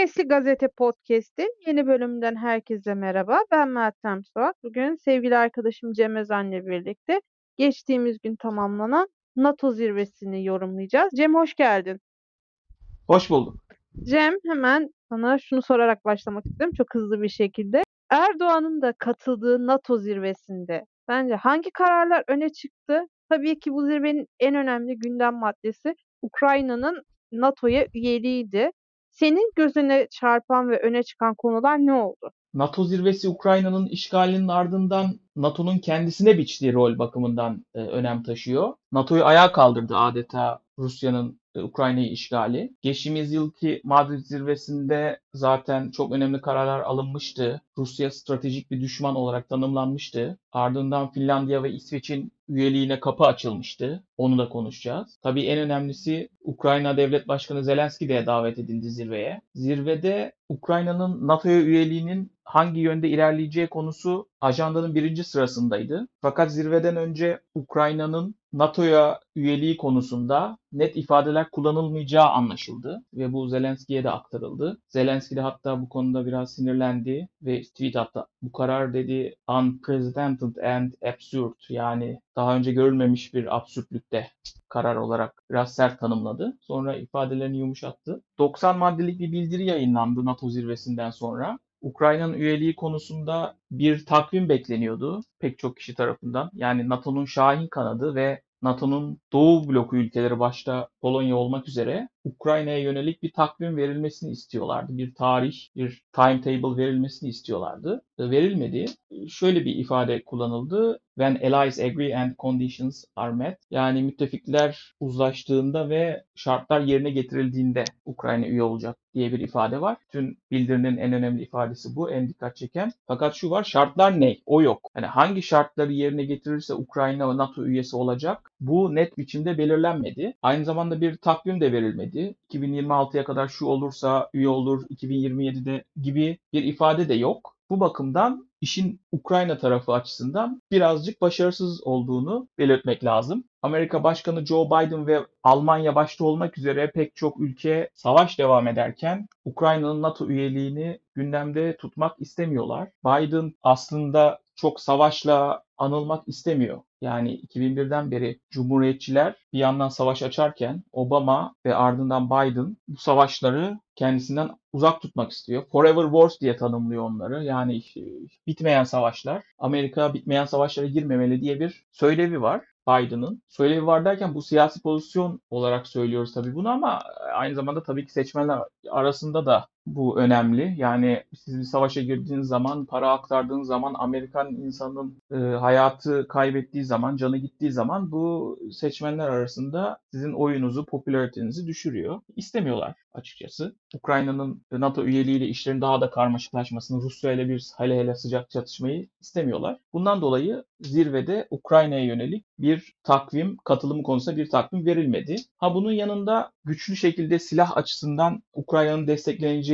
Sesli Gazete Podcast'in yeni bölümünden herkese merhaba. Ben Meltem Suat. Bugün sevgili arkadaşım Cem Özen'le birlikte geçtiğimiz gün tamamlanan NATO zirvesini yorumlayacağız. Cem hoş geldin. Hoş bulduk. Cem hemen sana şunu sorarak başlamak istiyorum çok hızlı bir şekilde. Erdoğan'ın da katıldığı NATO zirvesinde bence hangi kararlar öne çıktı? Tabii ki bu zirvenin en önemli gündem maddesi Ukrayna'nın NATO'ya üyeliğiydi. Senin gözüne çarpan ve öne çıkan konular ne oldu? NATO zirvesi Ukrayna'nın işgalinin ardından NATO'nun kendisine biçtiği rol bakımından e, önem taşıyor. NATO'yu ayağa kaldırdı adeta Rusya'nın Ukrayna'yı işgali. Geçtiğimiz yılki Madrid zirvesinde zaten çok önemli kararlar alınmıştı. Rusya stratejik bir düşman olarak tanımlanmıştı. Ardından Finlandiya ve İsveç'in üyeliğine kapı açılmıştı. Onu da konuşacağız. Tabii en önemlisi Ukrayna Devlet Başkanı Zelenski de davet edildi zirveye. Zirvede Ukrayna'nın NATO'ya üyeliğinin hangi yönde ilerleyeceği konusu ajandanın birinci sırasındaydı. Fakat zirveden önce Ukrayna'nın NATO'ya üyeliği konusunda net ifadeler kullanılmayacağı anlaşıldı ve bu Zelenski'ye de aktarıldı. Zelenski de hatta bu konuda biraz sinirlendi ve tweet attı. Bu karar dedi unprecedented and absurd yani daha önce görülmemiş bir absürtlükte karar olarak biraz sert tanımladı. Sonra ifadelerini yumuşattı. 90 maddelik bir bildiri yayınlandı NATO zirvesinden sonra. Ukrayna'nın üyeliği konusunda bir takvim bekleniyordu pek çok kişi tarafından. Yani NATO'nun Şahin kanadı ve NATO'nun Doğu bloku ülkeleri başta Polonya olmak üzere Ukrayna'ya yönelik bir takvim verilmesini istiyorlardı. Bir tarih, bir timetable verilmesini istiyorlardı. Verilmedi. Şöyle bir ifade kullanıldı. When allies agree and conditions are met. Yani müttefikler uzlaştığında ve şartlar yerine getirildiğinde Ukrayna üye olacak diye bir ifade var. Tüm bildirinin en önemli ifadesi bu, en dikkat çeken. Fakat şu var, şartlar ne? O yok. Yani hangi şartları yerine getirirse Ukrayna NATO üyesi olacak, bu net biçimde belirlenmedi. Aynı zamanda bir takvim de verilmedi. 2026'ya kadar şu olursa üye olur, 2027'de gibi bir ifade de yok. Bu bakımdan işin Ukrayna tarafı açısından birazcık başarısız olduğunu belirtmek lazım. Amerika Başkanı Joe Biden ve Almanya başta olmak üzere pek çok ülke savaş devam ederken Ukrayna'nın NATO üyeliğini gündemde tutmak istemiyorlar. Biden aslında çok savaşla anılmak istemiyor. Yani 2001'den beri Cumhuriyetçiler bir yandan savaş açarken Obama ve ardından Biden bu savaşları kendisinden uzak tutmak istiyor. Forever Wars diye tanımlıyor onları. Yani bitmeyen savaşlar. Amerika bitmeyen savaşlara girmemeli diye bir söylevi var. Biden'ın. Söylevi var derken bu siyasi pozisyon olarak söylüyoruz tabii bunu ama aynı zamanda tabii ki seçmenler arasında da bu önemli. Yani siz bir savaşa girdiğiniz zaman, para aktardığınız zaman, Amerikan insanın e, hayatı kaybettiği zaman, canı gittiği zaman bu seçmenler arasında sizin oyunuzu, popülaritenizi düşürüyor. İstemiyorlar açıkçası. Ukrayna'nın NATO üyeliğiyle işlerin daha da karmaşıklaşmasını, Rusya ile bir hele hele sıcak çatışmayı istemiyorlar. Bundan dolayı zirvede Ukrayna'ya yönelik bir takvim, katılımı konusunda bir takvim verilmedi. Ha bunun yanında güçlü şekilde silah açısından Ukrayna'nın destekleneceği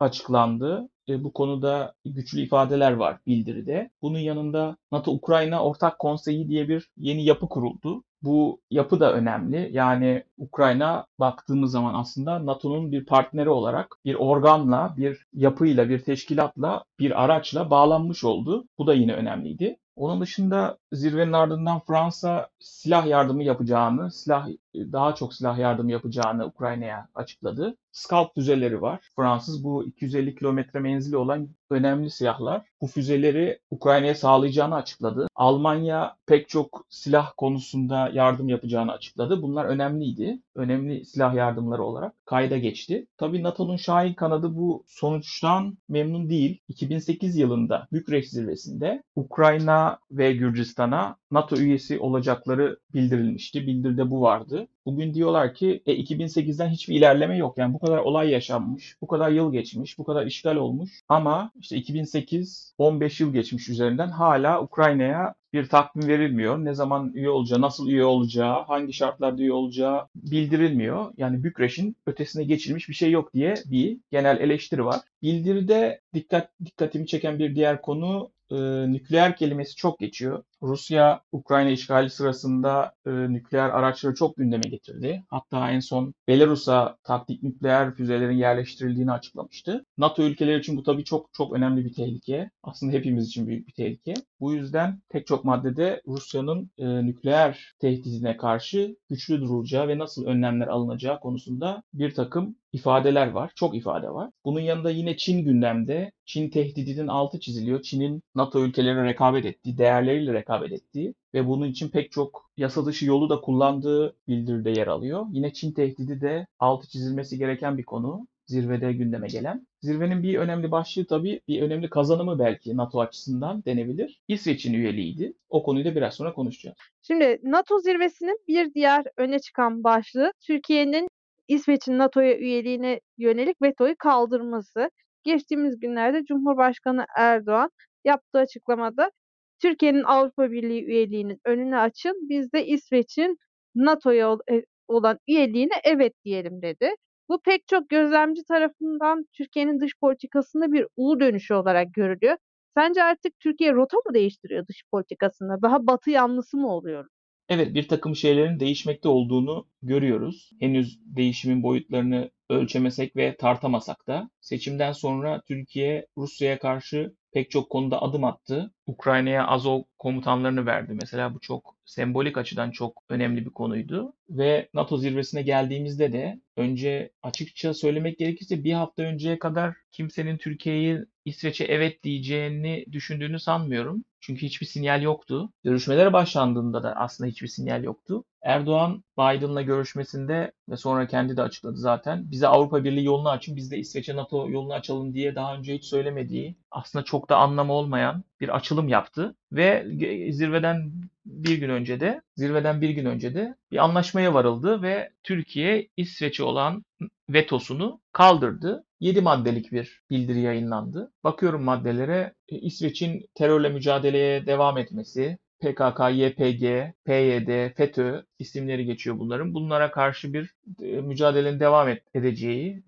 açıklandı. E, bu konuda güçlü ifadeler var bildiride. Bunun yanında NATO-Ukrayna Ortak Konseyi diye bir yeni yapı kuruldu. Bu yapı da önemli. Yani Ukrayna baktığımız zaman aslında NATO'nun bir partneri olarak bir organla, bir yapıyla, bir teşkilatla, bir araçla bağlanmış oldu. Bu da yine önemliydi. Onun dışında zirvenin ardından Fransa silah yardımı yapacağını, silah daha çok silah yardımı yapacağını Ukrayna'ya açıkladı. Scalp füzeleri var. Fransız bu 250 kilometre menzili olan önemli silahlar. Bu füzeleri Ukrayna'ya sağlayacağını açıkladı. Almanya pek çok silah konusunda yardım yapacağını açıkladı. Bunlar önemliydi. Önemli silah yardımları olarak kayda geçti. Tabii NATO'nun Şahin kanadı bu sonuçtan memnun değil. 2008 yılında Bükreş zirvesinde Ukrayna ve Gürcistan'a NATO üyesi olacakları bildirilmişti. Bildiride bu vardı. Bugün diyorlar ki e, 2008'den hiçbir ilerleme yok. Yani bu kadar olay yaşanmış, bu kadar yıl geçmiş, bu kadar işgal olmuş. Ama işte 2008 15 yıl geçmiş üzerinden hala Ukrayna'ya bir takvim verilmiyor. Ne zaman üye olacağı, nasıl üye olacağı, hangi şartlarda üye olacağı bildirilmiyor. Yani Bükreş'in ötesine geçilmiş bir şey yok diye bir genel eleştiri var. Bildiride dikkat dikkatimi çeken bir diğer konu e, nükleer kelimesi çok geçiyor. Rusya Ukrayna işgali sırasında e, nükleer araçları çok gündeme getirdi. Hatta en son Belarus'a taktik nükleer füzelerin yerleştirildiğini açıklamıştı. NATO ülkeleri için bu tabii çok çok önemli bir tehlike. Aslında hepimiz için büyük bir tehlike. Bu yüzden pek çok maddede Rusya'nın e, nükleer tehdidine karşı güçlü durulacağı ve nasıl önlemler alınacağı konusunda bir takım ifadeler var. Çok ifade var. Bunun yanında yine Çin gündemde. Çin tehdidinin altı çiziliyor. Çin'in NATO ülkelerine rekabet ettiği, değerleriyle rekabet ettiği ve bunun için pek çok yasa dışı yolu da kullandığı bildiride yer alıyor. Yine Çin tehdidi de altı çizilmesi gereken bir konu zirvede gündeme gelen. Zirvenin bir önemli başlığı tabii bir önemli kazanımı belki NATO açısından denebilir. İsveç'in üyeliğiydi. O konuyu da biraz sonra konuşacağız. Şimdi NATO zirvesinin bir diğer öne çıkan başlığı Türkiye'nin İsveç'in NATO'ya üyeliğine yönelik vetoyu kaldırması. Geçtiğimiz günlerde Cumhurbaşkanı Erdoğan yaptığı açıklamada Türkiye'nin Avrupa Birliği üyeliğinin önünü açın. Biz de İsveç'in NATO'ya e, olan üyeliğine evet diyelim dedi. Bu pek çok gözlemci tarafından Türkiye'nin dış politikasında bir U dönüşü olarak görülüyor. Sence artık Türkiye rota mı değiştiriyor dış politikasında? Daha batı yanlısı mı oluyor? Evet bir takım şeylerin değişmekte olduğunu görüyoruz. Henüz değişimin boyutlarını ölçemesek ve tartamasak da seçimden sonra Türkiye Rusya'ya karşı pek çok konuda adım attı. Ukrayna'ya Azov komutanlarını verdi. Mesela bu çok sembolik açıdan çok önemli bir konuydu. Ve NATO zirvesine geldiğimizde de önce açıkça söylemek gerekirse bir hafta önceye kadar kimsenin Türkiye'yi İsveç'e evet diyeceğini düşündüğünü sanmıyorum. Çünkü hiçbir sinyal yoktu. Görüşmelere başlandığında da aslında hiçbir sinyal yoktu. Erdoğan Biden'la görüşmesinde ve sonra kendi de açıkladı zaten. Bize Avrupa Birliği yolunu açın, biz de İsveç'e NATO yolunu açalım diye daha önce hiç söylemediği, aslında çok da anlamı olmayan bir açılım yaptı. Ve zirveden bir gün önce de, zirveden bir gün önce de bir anlaşmaya varıldı ve Türkiye İsveç'e olan vetosunu kaldırdı. 7 maddelik bir bildiri yayınlandı. Bakıyorum maddelere İsveç'in terörle mücadeleye devam etmesi, PKK, YPG, PYD, FETÖ isimleri geçiyor bunların. Bunlara karşı bir e, mücadelenin devam edeceği,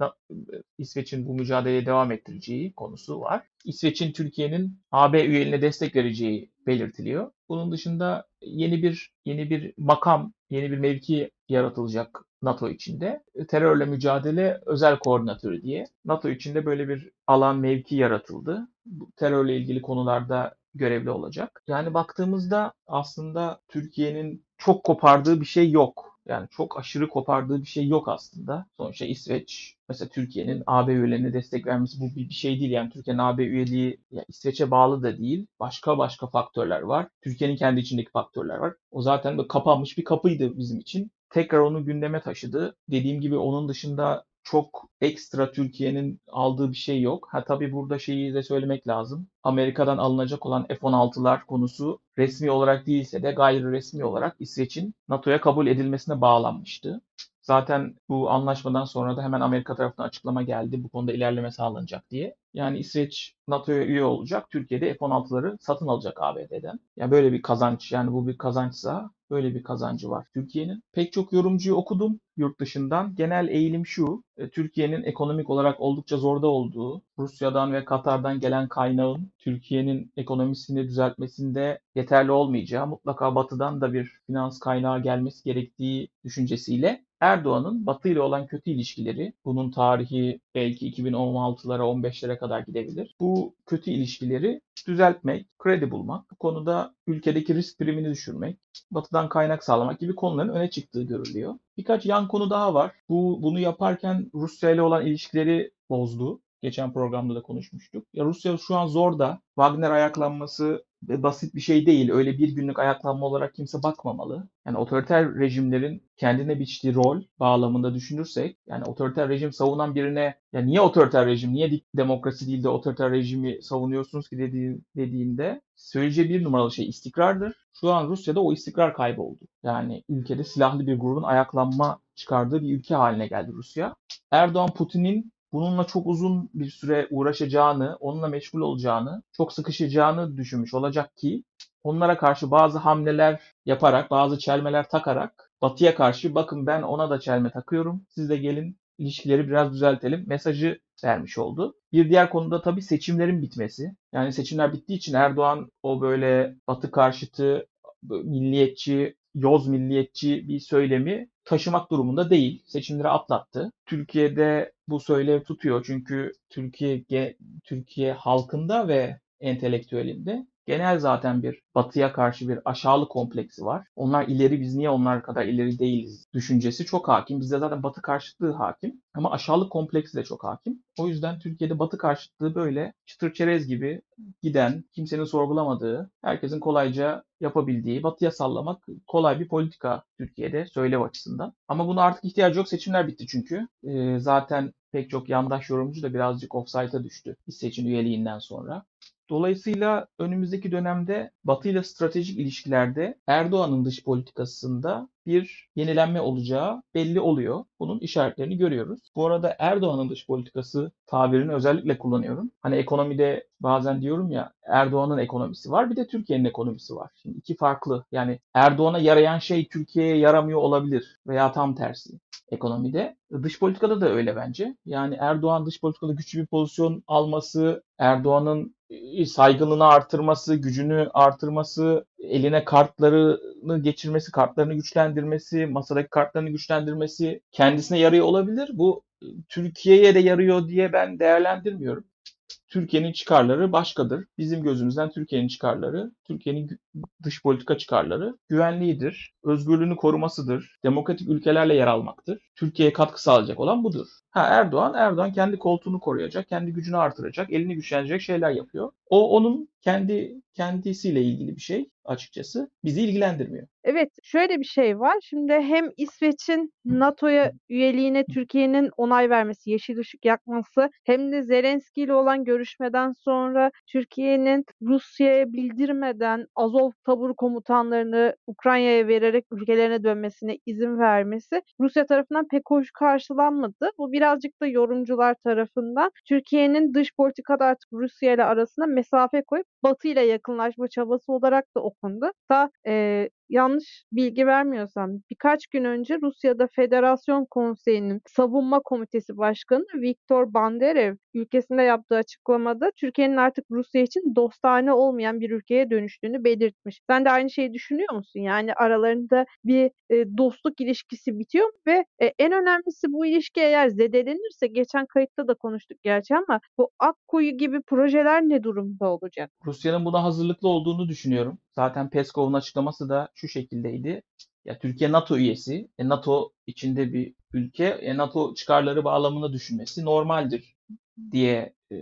İsveç'in bu mücadeleye devam ettireceği konusu var. İsveç'in Türkiye'nin AB üyeliğine destek vereceği belirtiliyor. Bunun dışında yeni bir yeni bir makam, yeni bir mevki yaratılacak NATO içinde. Terörle mücadele özel koordinatörü diye. NATO içinde böyle bir alan mevki yaratıldı. Terörle ilgili konularda görevli olacak. Yani baktığımızda aslında Türkiye'nin çok kopardığı bir şey yok. Yani çok aşırı kopardığı bir şey yok aslında. Sonuçta İsveç, mesela Türkiye'nin AB üyelerine destek vermesi bu bir şey değil. Yani Türkiye'nin AB üyeliği ya İsveç'e bağlı da değil. Başka başka faktörler var. Türkiye'nin kendi içindeki faktörler var. O zaten böyle kapanmış bir kapıydı bizim için. Tekrar onu gündeme taşıdı. Dediğim gibi onun dışında çok ekstra Türkiye'nin aldığı bir şey yok. Ha tabii burada şeyi de söylemek lazım. Amerika'dan alınacak olan F-16'lar konusu resmi olarak değilse de gayri resmi olarak İsveç'in NATO'ya kabul edilmesine bağlanmıştı. Zaten bu anlaşmadan sonra da hemen Amerika tarafından açıklama geldi bu konuda ilerleme sağlanacak diye. Yani İsveç NATO'ya üye olacak. Türkiye'de F-16'ları satın alacak ABD'den. Yani böyle bir kazanç yani bu bir kazançsa böyle bir kazancı var Türkiye'nin. Pek çok yorumcuyu okudum yurt dışından. Genel eğilim şu. E, Türkiye'nin ekonomik olarak oldukça zorda olduğu, Rusya'dan ve Katar'dan gelen kaynağın Türkiye'nin ekonomisini düzeltmesinde yeterli olmayacağı, mutlaka Batı'dan da bir finans kaynağı gelmesi gerektiği düşüncesiyle Erdoğan'ın Batı ile olan kötü ilişkileri, bunun tarihi belki 2016'lara 15'lere kadar gidebilir. Bu kötü ilişkileri düzeltmek, kredi bulmak, bu konuda ülkedeki risk primini düşürmek, batıdan kaynak sağlamak gibi konuların öne çıktığı görülüyor. Birkaç yan konu daha var. Bu bunu yaparken Rusya ile olan ilişkileri bozdu. Geçen programda da konuşmuştuk. Ya Rusya şu an zor da Wagner ayaklanması basit bir şey değil. Öyle bir günlük ayaklanma olarak kimse bakmamalı. Yani otoriter rejimlerin kendine biçtiği rol bağlamında düşünürsek yani otoriter rejim savunan birine ya niye otoriter rejim, niye demokrasi değil de otoriter rejimi savunuyorsunuz ki dediği, dediğinde söyleyeceği bir numaralı şey istikrardır. Şu an Rusya'da o istikrar kayboldu. Yani ülkede silahlı bir grubun ayaklanma çıkardığı bir ülke haline geldi Rusya. Erdoğan Putin'in bununla çok uzun bir süre uğraşacağını, onunla meşgul olacağını, çok sıkışacağını düşünmüş olacak ki onlara karşı bazı hamleler yaparak, bazı çelmeler takarak Batı'ya karşı bakın ben ona da çelme takıyorum. Siz de gelin ilişkileri biraz düzeltelim mesajı vermiş oldu. Bir diğer konuda tabii seçimlerin bitmesi. Yani seçimler bittiği için Erdoğan o böyle batı karşıtı, milliyetçi, yoz milliyetçi bir söylemi taşımak durumunda değil. Seçimleri atlattı. Türkiye'de bu söylev tutuyor çünkü Türkiye Türkiye halkında ve entelektüelinde genel zaten bir batıya karşı bir aşağılık kompleksi var. Onlar ileri biz niye onlar kadar ileri değiliz düşüncesi çok hakim. Bizde zaten batı karşıtlığı hakim ama aşağılık kompleksi de çok hakim. O yüzden Türkiye'de batı karşıtlığı böyle çıtır çerez gibi giden, kimsenin sorgulamadığı, herkesin kolayca yapabildiği, batıya sallamak kolay bir politika Türkiye'de söylev açısından. Ama buna artık ihtiyacı yok. Seçimler bitti çünkü. Ee, zaten pek çok yandaş yorumcu da birazcık offside'a düştü bir seçim üyeliğinden sonra. Dolayısıyla önümüzdeki dönemde Batı ile stratejik ilişkilerde Erdoğan'ın dış politikasında bir yenilenme olacağı belli oluyor. Bunun işaretlerini görüyoruz. Bu arada Erdoğan'ın dış politikası tabirini özellikle kullanıyorum. Hani ekonomide bazen diyorum ya Erdoğan'ın ekonomisi var bir de Türkiye'nin ekonomisi var. Şimdi iki farklı yani Erdoğan'a yarayan şey Türkiye'ye yaramıyor olabilir veya tam tersi ekonomide. Dış politikada da öyle bence. Yani Erdoğan dış politikada güçlü bir pozisyon alması, Erdoğan'ın saygınlığını artırması, gücünü artırması, eline kartlarını geçirmesi, kartlarını güçlendirmesi, masadaki kartlarını güçlendirmesi kendisine yarıyor olabilir. Bu e, Türkiye'ye de yarıyor diye ben değerlendirmiyorum. Türkiye'nin çıkarları başkadır. Bizim gözümüzden Türkiye'nin çıkarları, Türkiye'nin dış politika çıkarları güvenliğidir, özgürlüğünü korumasıdır, demokratik ülkelerle yer almaktır. Türkiye'ye katkı sağlayacak olan budur. Ha Erdoğan, Erdoğan kendi koltuğunu koruyacak, kendi gücünü artıracak, elini güçlendirecek şeyler yapıyor. O onun kendi kendisiyle ilgili bir şey açıkçası bizi ilgilendirmiyor. Evet, şöyle bir şey var. Şimdi hem İsveç'in NATO'ya üyeliğine Türkiye'nin onay vermesi, yeşil ışık yakması hem de Zelenski ile olan görüşmeden sonra Türkiye'nin Rusya'ya bildirmeden Azov tabur komutanlarını Ukrayna'ya vererek ülkelerine dönmesine izin vermesi Rusya tarafından pek hoş karşılanmadı. Bu birazcık da yorumcular tarafından Türkiye'nin dış politikada artık Rusya ile arasında mesafe koyup Batı ile yakınlaşma çabası olarak da okundu. Ta e, yanlış bilgi vermiyorsam birkaç gün önce Rusya'da Federasyon Konseyi'nin Savunma Komitesi Başkanı Viktor Banderev ülkesinde yaptığı açıklamada Türkiye'nin artık Rusya için dostane olmayan bir ülkeye dönüştüğünü belirtmiş. Sen de aynı şeyi düşünüyor musun? Yani aralarında bir e, dostluk ilişkisi bitiyor ve e, en önemlisi bu ilişki eğer zedelenirse geçen kayıtta da konuştuk gerçi ama bu Akkuyu gibi projeler ne durumda olacak? Rusya'nın buna hazırlıklı olduğunu düşünüyorum. Zaten Peskov'un açıklaması da şu şekildeydi. Ya Türkiye NATO üyesi, e, NATO içinde bir ülke, e, NATO çıkarları bağlamında düşünmesi normaldir diye e,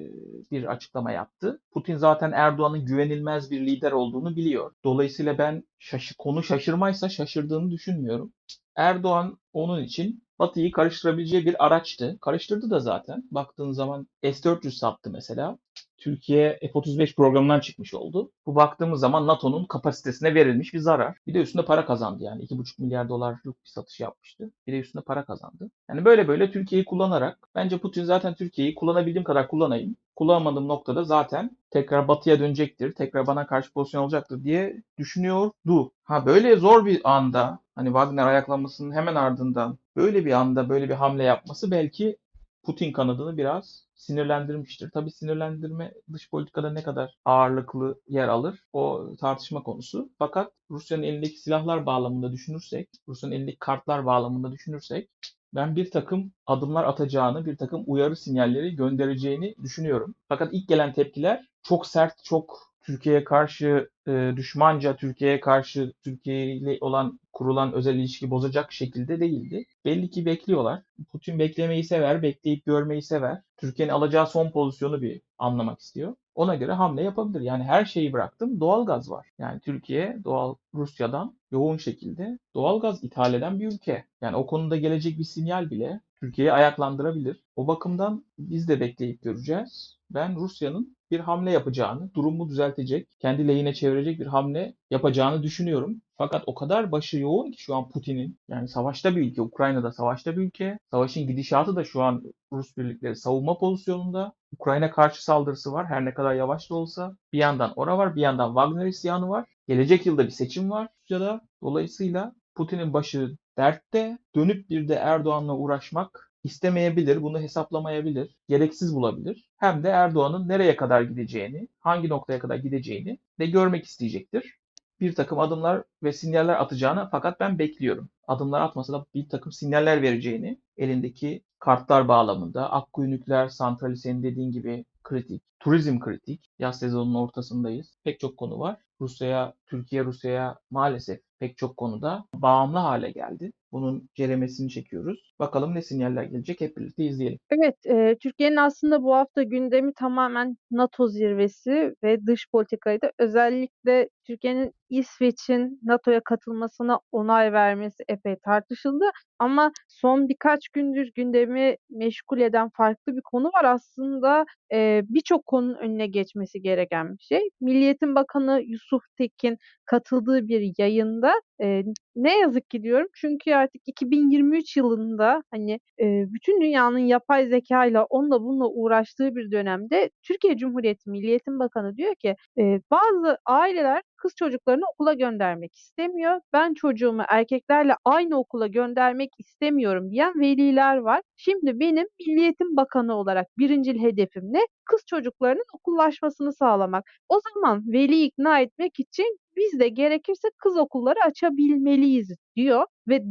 bir açıklama yaptı. Putin zaten Erdoğan'ın güvenilmez bir lider olduğunu biliyor. Dolayısıyla ben şaşı, konu şaşırmaysa şaşırdığını düşünmüyorum. Erdoğan onun için Batı'yı karıştırabileceği bir araçtı. Karıştırdı da zaten. Baktığın zaman S-400 sattı mesela. Türkiye F-35 programından çıkmış oldu. Bu baktığımız zaman NATO'nun kapasitesine verilmiş bir zarar. Bir de üstünde para kazandı yani. 2,5 milyar dolarlık bir satış yapmıştı. Bir de üstünde para kazandı. Yani böyle böyle Türkiye'yi kullanarak bence Putin zaten Türkiye'yi kullanabildiğim kadar kullanayım. Kullanmadığım noktada zaten tekrar batıya dönecektir. Tekrar bana karşı pozisyon olacaktır diye düşünüyordu. Ha böyle zor bir anda hani Wagner ayaklanmasının hemen ardından böyle bir anda böyle bir hamle yapması belki Putin kanadını biraz sinirlendirmiştir. Tabii sinirlendirme dış politikada ne kadar ağırlıklı yer alır o tartışma konusu. Fakat Rusya'nın elindeki silahlar bağlamında düşünürsek, Rusya'nın elindeki kartlar bağlamında düşünürsek ben bir takım adımlar atacağını, bir takım uyarı sinyalleri göndereceğini düşünüyorum. Fakat ilk gelen tepkiler çok sert, çok Türkiye'ye karşı e, düşmanca, Türkiye'ye karşı Türkiye ile olan kurulan özel ilişki bozacak şekilde değildi. Belli ki bekliyorlar. Putin beklemeyi sever, bekleyip görmeyi sever. Türkiye'nin alacağı son pozisyonu bir anlamak istiyor. Ona göre hamle yapabilir. Yani her şeyi bıraktım. Doğal gaz var. Yani Türkiye doğal Rusya'dan yoğun şekilde doğal gaz ithal eden bir ülke. Yani o konuda gelecek bir sinyal bile Türkiye'yi ayaklandırabilir. O bakımdan biz de bekleyip göreceğiz. Ben Rusya'nın bir hamle yapacağını, durumu düzeltecek, kendi lehine çevirecek bir hamle yapacağını düşünüyorum. Fakat o kadar başı yoğun ki şu an Putin'in. Yani savaşta bir ülke, Ukrayna'da savaşta bir ülke. Savaşın gidişatı da şu an Rus birlikleri savunma pozisyonunda. Ukrayna karşı saldırısı var her ne kadar yavaş da olsa. Bir yandan ora var, bir yandan Wagner isyanı var. Gelecek yılda bir seçim var Rusya'da. Dolayısıyla Putin'in başı dertte. Dönüp bir de Erdoğan'la uğraşmak istemeyebilir, bunu hesaplamayabilir, gereksiz bulabilir. Hem de Erdoğan'ın nereye kadar gideceğini, hangi noktaya kadar gideceğini de görmek isteyecektir. Bir takım adımlar ve sinyaller atacağını fakat ben bekliyorum. Adımlar atmasa da bir takım sinyaller vereceğini elindeki kartlar bağlamında Akkuyu Nükleer Santrali senin dediğin gibi kritik, turizm kritik. Yaz sezonunun ortasındayız. Pek çok konu var. Rusya'ya, Türkiye Rusya'ya maalesef pek çok konuda bağımlı hale geldi. Bunun ceremesini çekiyoruz. Bakalım ne sinyaller gelecek hep birlikte izleyelim. Evet, eee, Türkiye'nin aslında bu hafta gündemi tamamen NATO zirvesi ve dış politikaydı. Özellikle Türkiye'nin İsveç'in NATO'ya katılmasına onay vermesi epey tartışıldı. Ama son birkaç gündür gündemi meşgul eden farklı bir konu var. Aslında eee, birçok konunun önüne geçmesi gereken bir şey. Milli Eğitim Bakanı Yusuf Tekin katıldığı bir yayında eee, ne yazık ki diyorum. Çünkü artık 2023 yılında hani eee, bütün dünyanın yapay zekayla onunla bununla uğraştığı bir dönemde Türkiye Cumhuriyeti Milli Eğitim Bakanı diyor ki eee, bazı aileler kız çocuklarını okula göndermek istemiyor. Ben çocuğumu erkeklerle aynı okula göndermek istemiyorum diyen veliler var. Şimdi benim Milli Bakanı olarak birincil hedefim ne? Kız çocuklarının okullaşmasını sağlamak. O zaman veli ikna etmek için biz de gerekirse kız okulları açabilmeliyiz diyor ve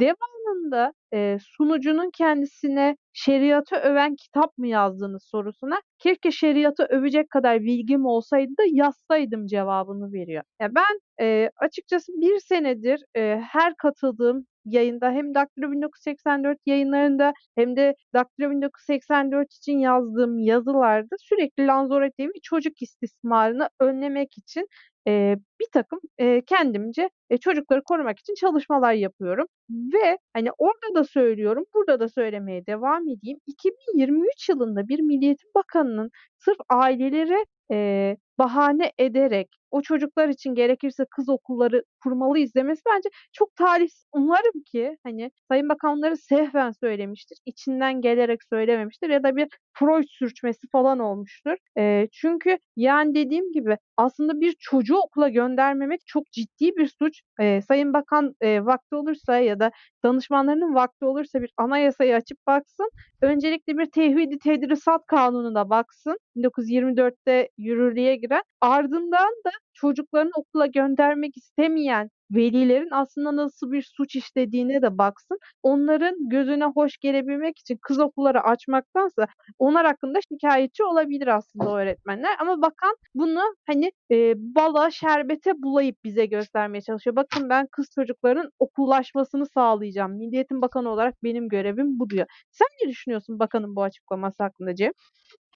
devamında eee, sunucunun kendisine şeriatı öven kitap mı yazdığınız sorusuna keşke şeriatı övecek kadar bilgim olsaydı da yazsaydım cevabını veriyor. Ya ben eee, açıkçası bir senedir eee, her katıldığım yayında hem Daktilo 1984 yayınlarında hem de Daktilo 1984 için yazdığım yazılarda sürekli Lanzarote çocuk istismarını önlemek için eee, bir takım eee, kendimce e, çocukları korumak için çalışmalar yapıyorum ve hani orada da söylüyorum, burada da söylemeye devam edeyim. 2023 yılında bir Milli Eğitim Bakanı'nın sırf aileleri eee, bahane ederek o çocuklar için gerekirse kız okulları kurmalıyız demesi bence çok talihsiz. Umarım ki hani Sayın Bakan bunları sehven söylemiştir, içinden gelerek söylememiştir ya da bir Freud sürçmesi falan olmuştur. Eee, çünkü yani dediğim gibi aslında bir çocuğu okula göndermemek çok ciddi bir suç. Eee, Sayın Bakan eee, vakti olursa ya da danışmanlarının vakti olursa bir anayasayı açıp baksın. Öncelikle bir tevhidi tedrisat kanununa baksın. 1924'te yürürlüğe giren. Ardından da çocuklarını okula göndermek istemeyen velilerin aslında nasıl bir suç işlediğine de baksın. Onların gözüne hoş gelebilmek için kız okulları açmaktansa onlar hakkında şikayetçi olabilir aslında öğretmenler. Ama bakan bunu hani e, bala, şerbete bulayıp bize göstermeye çalışıyor. Bakın ben kız çocukların okullaşmasını sağlayacağım. Milli Eğitim Bakanı olarak benim görevim bu diyor. Sen ne düşünüyorsun bakanın bu açıklaması hakkında Cem?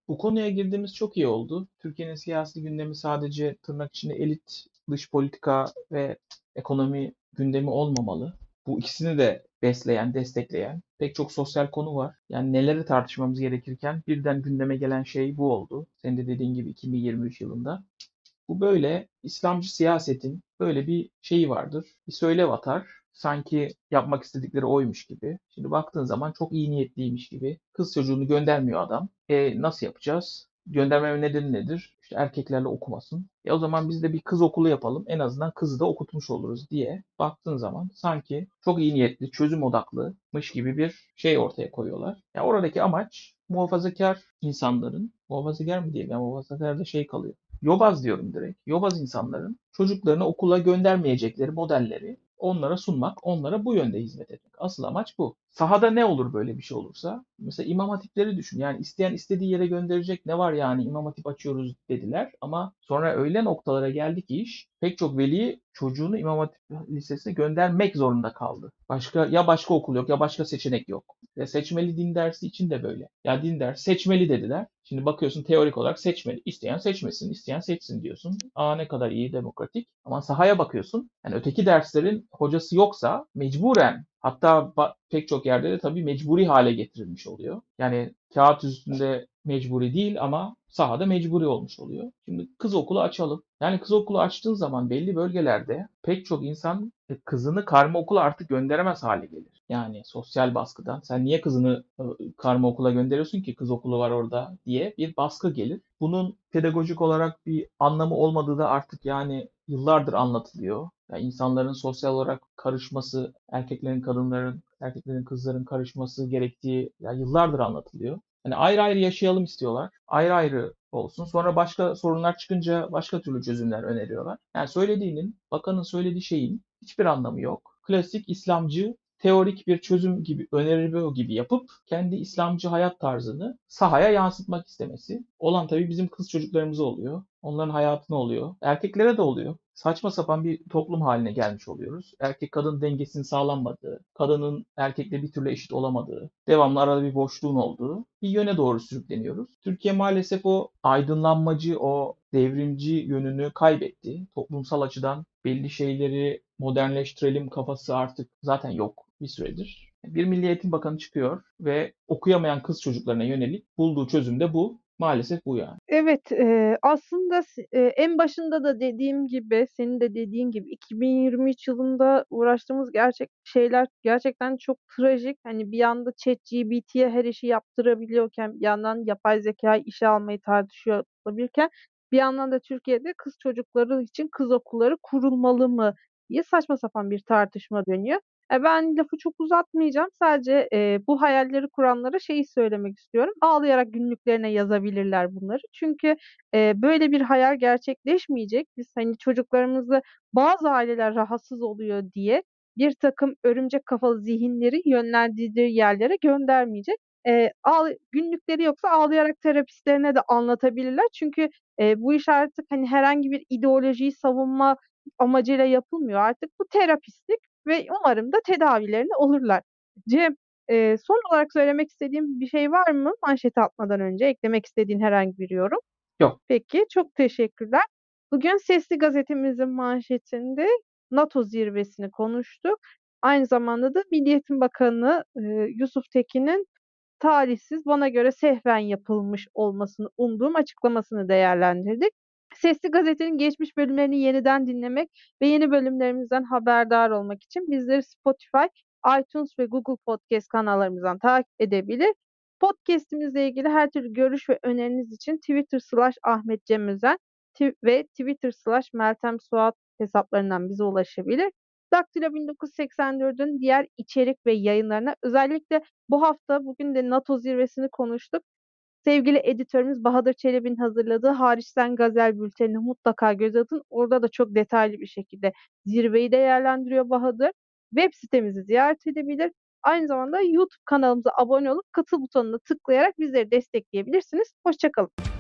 Bu konuya girdiğimiz çok iyi oldu. Türkiye'nin siyasi gündemi sadece tırnak içinde elit, dış politika ve ekonomi gündemi olmamalı. Bu ikisini de besleyen, destekleyen pek çok sosyal konu var. Yani neleri tartışmamız gerekirken birden gündeme gelen şey bu oldu. Senin de dediğin gibi 2023 yılında. Bu böyle İslamcı siyasetin böyle bir şeyi vardır. Bir söylev atar. Sanki yapmak istedikleri oymuş gibi. Şimdi baktığın zaman çok iyi niyetliymiş gibi. Kız çocuğunu göndermiyor adam. E nasıl yapacağız? Göndermeme nedeni nedir? İşte erkeklerle okumasın. E o zaman biz de bir kız okulu yapalım. En azından kızı da okutmuş oluruz diye baktığın zaman sanki çok iyi niyetli, çözüm odaklımış gibi bir şey ortaya koyuyorlar. Ya oradaki amaç muhafazakar insanların, muhafazakar mı diyeyim ya muhafazakar da şey kalıyor. Yobaz diyorum direkt. Yobaz insanların çocuklarını okula göndermeyecekleri modelleri onlara sunmak, onlara bu yönde hizmet etmek. Asıl amaç bu. Sahada ne olur böyle bir şey olursa? Mesela imam hatipleri düşün. Yani isteyen istediği yere gönderecek ne var yani imam hatip açıyoruz dediler. Ama sonra öyle noktalara geldi ki iş pek çok veli çocuğunu imam hatip lisesine göndermek zorunda kaldı. Başka ya başka okul yok ya başka seçenek yok. Ve seçmeli din dersi için de böyle. Ya din dersi seçmeli dediler. Şimdi bakıyorsun teorik olarak seçmeli. İsteyen seçmesin, isteyen seçsin diyorsun. Aa ne kadar iyi, demokratik. Ama sahaya bakıyorsun. Yani öteki derslerin hocası yoksa mecburen hatta pek çok yerde de tabii mecburi hale getirilmiş oluyor. Yani kağıt üstünde mecburi değil ama sahada mecburi olmuş oluyor. Şimdi kız okulu açalım. Yani kız okulu açtığın zaman belli bölgelerde pek çok insan e, kızını karma okula artık gönderemez hale gelir. Yani sosyal baskıdan sen niye kızını e, karma okula gönderiyorsun ki kız okulu var orada diye bir baskı gelir. Bunun pedagojik olarak bir anlamı olmadığı da artık yani yıllardır anlatılıyor. Yani insanların sosyal olarak karışması, erkeklerin kadınların, erkeklerin kızların karışması gerektiği yani yıllardır anlatılıyor. Hani ayrı ayrı yaşayalım istiyorlar. Ayrı ayrı olsun. Sonra başka sorunlar çıkınca başka türlü çözümler öneriyorlar. Yani söylediğinin, bakanın söylediği şeyin hiçbir anlamı yok. Klasik İslamcı teorik bir çözüm gibi öneriyor gibi yapıp kendi İslamcı hayat tarzını sahaya yansıtmak istemesi. Olan tabii bizim kız çocuklarımıza oluyor. Onların hayatına oluyor. Erkeklere de oluyor. Saçma sapan bir toplum haline gelmiş oluyoruz. Erkek kadın dengesinin sağlanmadığı, kadının erkekle bir türlü eşit olamadığı, devamlı arada bir boşluğun olduğu bir yöne doğru sürükleniyoruz. Türkiye maalesef o aydınlanmacı, o devrimci yönünü kaybetti. Toplumsal açıdan belli şeyleri modernleştirelim kafası artık zaten yok bir süredir. Bir Milli Eğitim Bakanı çıkıyor ve okuyamayan kız çocuklarına yönelik bulduğu çözüm de bu. Maalesef bu yani. Evet, eee, aslında eee, en başında da dediğim gibi, senin de dediğin gibi 2023 yılında uğraştığımız gerçek şeyler gerçekten çok trajik. Hani bir yanda ChatGPT'ye her işi yaptırabiliyorken, bir yandan yapay zekâyı işe almayı tartışıyor olabilirken, bir yandan da Türkiye'de kız çocukları için kız okulları kurulmalı mı diye saçma sapan bir tartışma dönüyor. E, ben lafı çok uzatmayacağım. Sadece, eee, bu hayalleri kuranlara şeyi söylemek istiyorum. Ağlayarak günlüklerine yazabilirler bunları. Çünkü, eee, böyle bir hayal gerçekleşmeyecek. Biz, hani, çocuklarımızı bazı aileler rahatsız oluyor diye birtakım örümcek kafalı zihinleri yönlendirdiği yerlere göndermeyecek. Eee, ağla günlükleri yoksa ağlayarak terapistlerine de anlatabilirler. Çünkü, eee, bu iş artık, hani, herhangi bir ideolojiyi savunma amacıyla yapılmıyor. Artık bu terapistlik ve umarım da tedavilerini olurlar. Cem, eee, son olarak söylemek istediğin bir şey var mı manşete atmadan önce? Eklemek istediğin herhangi bir yorum? Yok. Peki, çok teşekkürler. Bugün Sesli Gazetemizin manşetinde NATO zirvesini konuştuk. Aynı zamanda da Milli Eğitim Bakanı, eee, Yusuf Tekin'in talihsiz, bana göre sehven yapılmış olmasını umduğum açıklamasını değerlendirdik. Sesli Gazete'nin geçmiş bölümlerini yeniden dinlemek ve yeni bölümlerimizden haberdar olmak için bizleri Spotify, iTunes ve Google Podcast kanallarımızdan takip edebilir. Podcast'imizle ilgili her türlü görüş ve öneriniz için Twitter slash Ahmet Cem Özen ve Twitter slash Meltem Suat hesaplarından bize ulaşabilir. Daktilo 1984'ün diğer içerik ve yayınlarına özellikle bu hafta bugün de NATO zirvesini konuştuk. Sevgili editörümüz Bahadır Çelebi'nin hazırladığı Hariçten Gazel bültenine mutlaka göz atın. Orada da çok detaylı bir şekilde zirveyi değerlendiriyor Bahadır. Web sitemizi ziyaret edebilir. Aynı zamanda YouTube kanalımıza abone olup katıl butonuna tıklayarak bizleri destekleyebilirsiniz. Hoşça kalın.